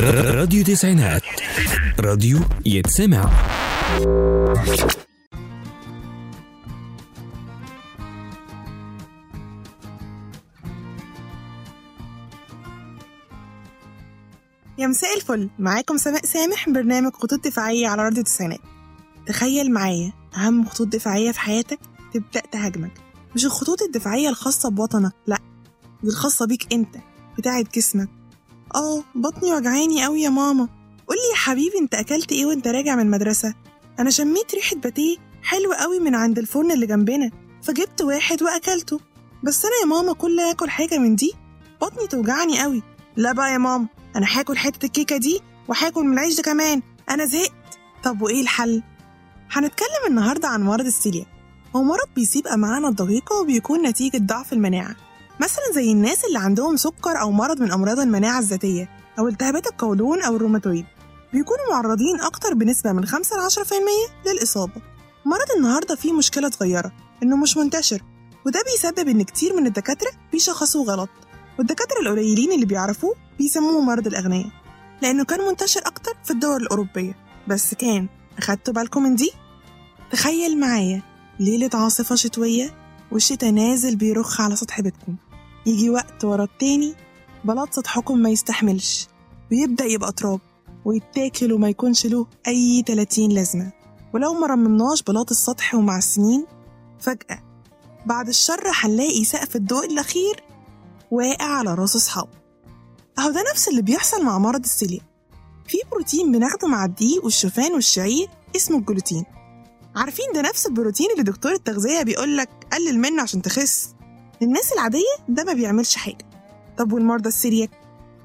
راديو تسعينات. راديو يتسمع. يا مساء الفل. معاكم سماء سامح برنامج خطوط دفاعية على راديو التسعينات تخيل معايا أهم خطوط دفاعية في حياتك تبدأ تهاجمك. مش الخطوط الدفاعية الخاصة بوطنك لأ دي الخاصة بيك أنت بتاعة جسمك. آه بطني وجعاني أوي يا ماما. قولي يا حبيبي أنت أكلت إيه وأنت راجع من المدرسة؟ أنا شميت ريحة باتيه حلوة أوي من عند الفرن اللي جنبنا فجبت واحد وأكلته. بس أنا يا ماما كل آكل حاجة من دي بطني توجعني أوي. لا بقى يا ماما أنا هاكل حتة الكيكة دي وهاكل من العيش ده كمان. أنا زهقت. طب وإيه الحل؟ هنتكلم النهارده عن مرض السيليا. هو مرض بيسيب امعائنا الدقيقه وبيكون نتيجة ضعف المناعة. مثلا زي الناس اللي عندهم سكر أو مرض من أمراض المناعة الذاتية أو التهابات القولون أو الروماتويد بيكونوا معرضين أكتر بنسبة من 5 ل 10% للإصابة مرض النهارده فيه مشكلة صغيرة إنه مش منتشر وده بيسبب إن كتير من الدكاترة بيشخصوه غلط والدكاترة القليلين اللي بيعرفوه بيسموه مرض الأغنياء لأنه كان منتشر أكتر في الدول الأوروبية بس كان أخدتوا بالكم من دي؟ تخيل معايا ليلة عاصفة شتوية والشتا نازل بيرخ على سطح بيتكم. يجي وقت ورا التاني بلاط سطحكم ما يستحملش. ويبدأ يبقى تراب ويتاكل وما يكونش له أي 30 لازمة. ولو ما رممناش بلاط السطح ومع السنين فجأة بعد الشر هنلاقي سقف الضوء الأخير واقع على راس أصحابه أهو ده نفس اللي بيحصل مع مرض السيليا. في بروتين بناخده مع الدقيق والشوفان والشعير اسمه الجلوتين. عارفين ده نفس البروتين اللي دكتور التغذية بيقولك قلل منه عشان تخس. للناس العادية ده ما بيعملش حاجة. طب والمرضى السيلياك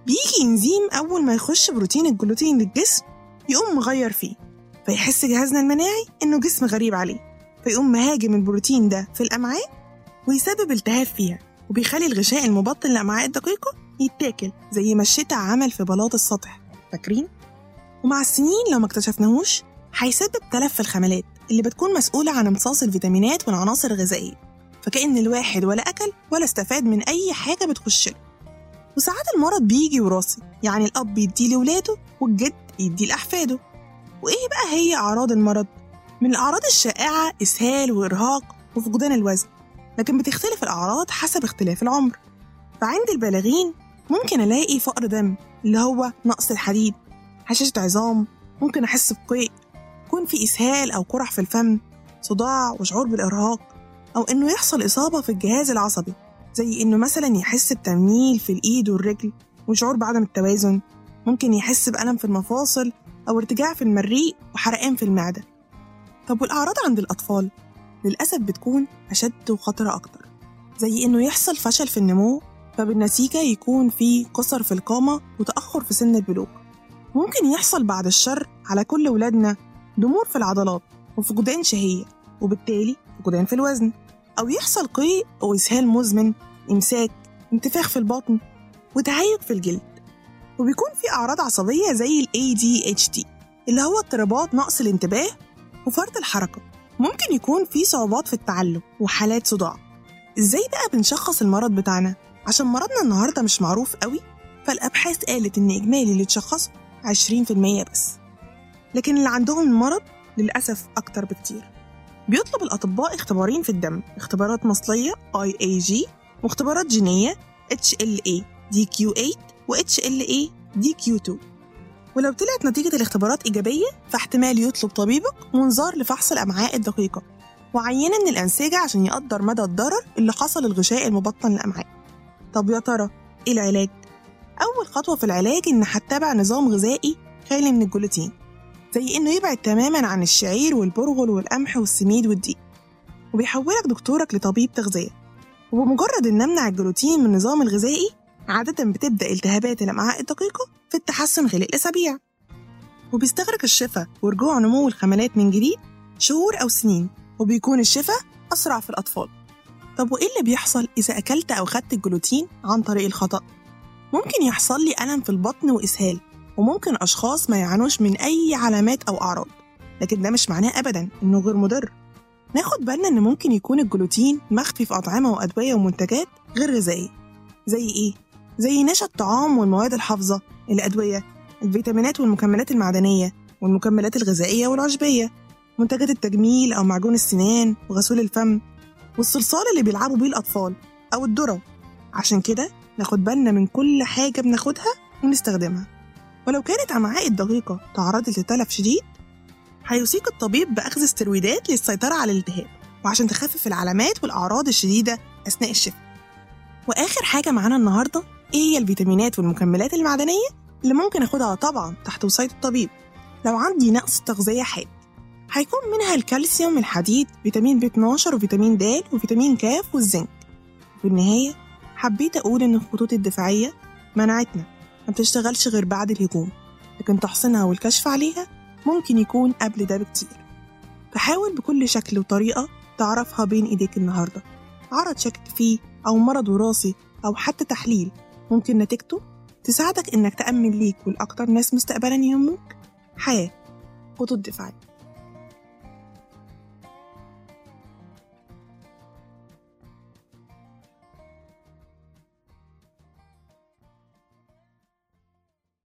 بيجي إنزيم أول ما يخش بروتين الجلوتين للجسم يقوم مغير فيه فيحس جهازنا المناعي إنه جسم غريب عليه فيقوم مهاجم البروتين ده في الأمعاء ويسبب التهاب فيها وبيخلي الغشاء المبطن للأمعاء الدقيقة يتاكل زي ما الشتا عمل في بلاط السطح. فاكرين؟ ومع السنين لو ما اكتشفناهوش هيسبب تلف في الخملات اللي بتكون مسؤولة عن امتصاص الفيتامينات والعناصر الغذائية فكأن الواحد ولا أكل ولا استفاد من أي حاجة بتخش له. وساعات المرض بيجي وراثي يعني الأب بيديه لولاده والجد يديه لأحفاده. وإيه بقى هي أعراض المرض؟ من الأعراض الشائعة إسهال وإرهاق وفقدان الوزن لكن بتختلف الأعراض حسب اختلاف العمر. فعند البالغين ممكن ألاقي فقر دم اللي هو نقص الحديد هشاشة عظام ممكن أحس بقيء. في إسهال أو قرح في الفم صداع وشعور بالإرهاق أو إنه يحصل إصابة في الجهاز العصبي زي إنه مثلا يحس بتنميل في الإيد والرجل وشعور بعدم التوازن ممكن يحس بألم في المفاصل أو ارتجاع في المريء وحرقان في المعدة. طب والأعراض عند الأطفال؟ للأسف بتكون أشد وخطرة أكتر زي إنه يحصل فشل في النمو فبالنتيجة يكون في قصر في القامة وتأخر في سن البلوغ. ممكن يحصل بعد الشر على كل ولادنا ضمور في العضلات وفقدان شهية وبالتالي فقدان في الوزن. أو يحصل قيء أو إسهال مزمن إمساك انتفاخ في البطن وتهيج في الجلد. وبيكون في أعراض عصبية زي ال ADHD اللي هو اضطرابات نقص الانتباه وفرط الحركة. ممكن يكون في صعوبات في التعلم وحالات صداع. إزاي بقى بنشخص المرض بتاعنا؟ عشان مرضنا النهارده مش معروف قوي فالأبحاث قالت إن إجمالي اللي اتشخصوا 20% بس. لكن اللي عندهم المرض للأسف أكتر بكتير. بيطلب الأطباء اختبارين في الدم اختبارات مصلية IAG واختبارات جينية HLA DQ8 و HLA DQ2 ولو طلعت نتيجة الاختبارات إيجابية فاحتمال يطلب طبيبك منظار لفحص الأمعاء الدقيقة. وعينة من الأنسجة عشان يقدر مدى الضرر اللي حصل للغشاء المبطن للأمعاء. طب يا ترى إيه العلاج؟ أول خطوة في العلاج إن هتتبع نظام غذائي خالي من الجلوتين. زي إنه يبعد تماما عن الشعير والبرغل والقمح والسميد والدقيق وبيحولك دكتورك لطبيب تغذية. وبمجرد إن نمنع الجلوتين من النظام الغذائي عادة بتبدأ التهابات الأمعاء الدقيقة في التحسن خلال أسابيع وبيستغرق الشفاء ورجوع نمو الخملات من جديد شهور أو سنين وبيكون الشفاء أسرع في الأطفال. طب وإيه اللي بيحصل إذا أكلت أو خدت الجلوتين عن طريق الخطأ؟ ممكن يحصل لي ألم في البطن وإسهال. وممكن أشخاص ما يعانوش من أي علامات أو أعراض. لكن ده مش معناه أبدا إنه غير مضر. ناخد بالنا إن ممكن يكون الجلوتين مخفي في أطعمة وأدوية ومنتجات غير غذائية. زي إيه؟ زي نشا الطعام والمواد الحافظة الأدوية الفيتامينات والمكملات المعدنية والمكملات الغذائية والعشبية منتجات التجميل أو معجون السنان وغسول الفم والصلصال اللي بيلعبوا بيه الأطفال أو الذرة. عشان كده ناخد بالنا من كل حاجة بناخدها ونستخدمها. ولو كانت أمعاء الدقيقة تعرضت لتلف شديد هيوصيك الطبيب بأخذ استرويدات للسيطرة على الالتهاب وعشان تخفف العلامات والأعراض الشديدة أثناء الشفاء وآخر حاجة معانا النهاردة إيه هي الفيتامينات والمكملات المعدنية اللي ممكن أخدها طبعا تحت وصاية الطبيب؟ لو عندي نقص تغذية حاد هيكون منها الكالسيوم الحديد فيتامين ب 12 وفيتامين د وفيتامين كاف والزنك. في النهاية حبيت أقول إن الخطوط الدفاعية منعتنا. ما بتشتغلش غير بعد الهجوم لكن تحصينها والكشف عليها ممكن يكون قبل ده بكتير. فحاول بكل شكل وطريقة تعرفها بين إيديك النهاردة. عرض شكك فيه أو مرض وراثي أو حتى تحليل ممكن نتيجته؟ تساعدك إنك تأمن ليك والأكتر ناس مستقبلا يهموك؟ حياة خطوط دفاعية